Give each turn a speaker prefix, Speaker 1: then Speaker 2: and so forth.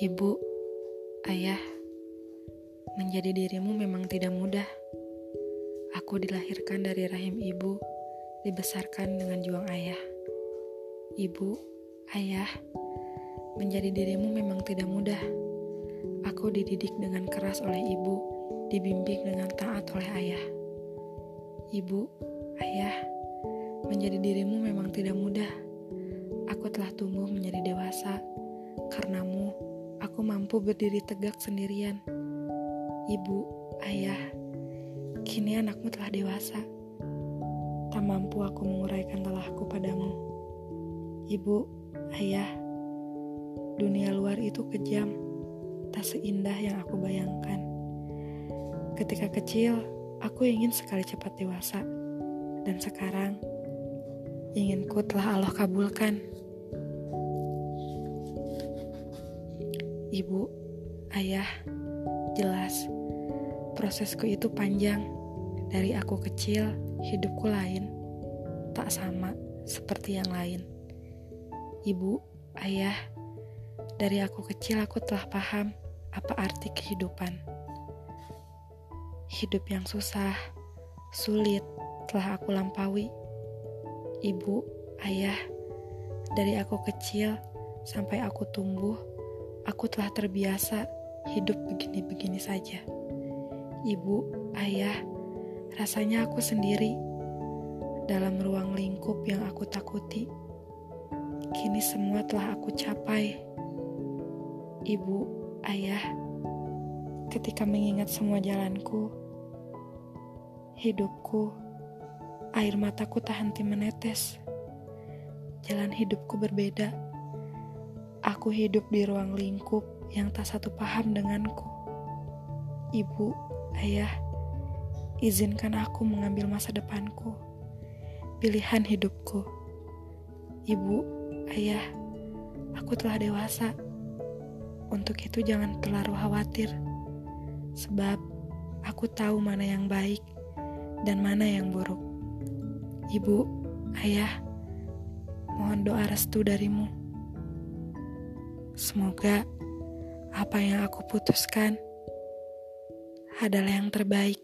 Speaker 1: Ibu, ayah, menjadi dirimu memang tidak mudah. Aku dilahirkan dari rahim ibu, dibesarkan dengan juang ayah. Ibu, ayah, menjadi dirimu memang tidak mudah. Aku dididik dengan keras oleh ibu, dibimbing dengan taat oleh ayah. Ibu, ayah, menjadi dirimu memang tidak mudah. Aku telah tumbuh menjadi dewasa karenamu aku mampu berdiri tegak sendirian. Ibu, ayah, kini anakmu telah dewasa. Tak mampu aku menguraikan telahku padamu. Ibu, ayah, dunia luar itu kejam, tak seindah yang aku bayangkan. Ketika kecil, aku ingin sekali cepat dewasa, dan sekarang inginku telah Allah kabulkan. Ibu, ayah, jelas prosesku itu panjang. Dari aku kecil, hidupku lain, tak sama seperti yang lain. Ibu, ayah, dari aku kecil aku telah paham apa arti kehidupan. Hidup yang susah, sulit, telah aku lampaui. Ibu, ayah, dari aku kecil sampai aku tumbuh, aku telah terbiasa hidup begini-begini saja. Ibu, ayah, rasanya aku sendiri dalam ruang lingkup yang aku takuti. Kini semua telah aku capai. Ibu, ayah, ketika mengingat semua jalanku, hidupku, air mataku tak henti menetes. Jalan hidupku berbeda Aku hidup di ruang lingkup yang tak satu paham denganku. Ibu, ayah, izinkan aku mengambil masa depanku, pilihan hidupku. Ibu, ayah, aku telah dewasa. Untuk itu jangan terlalu khawatir, sebab aku tahu mana yang baik dan mana yang buruk. Ibu, ayah, mohon doa restu darimu. Semoga apa yang aku putuskan adalah yang terbaik.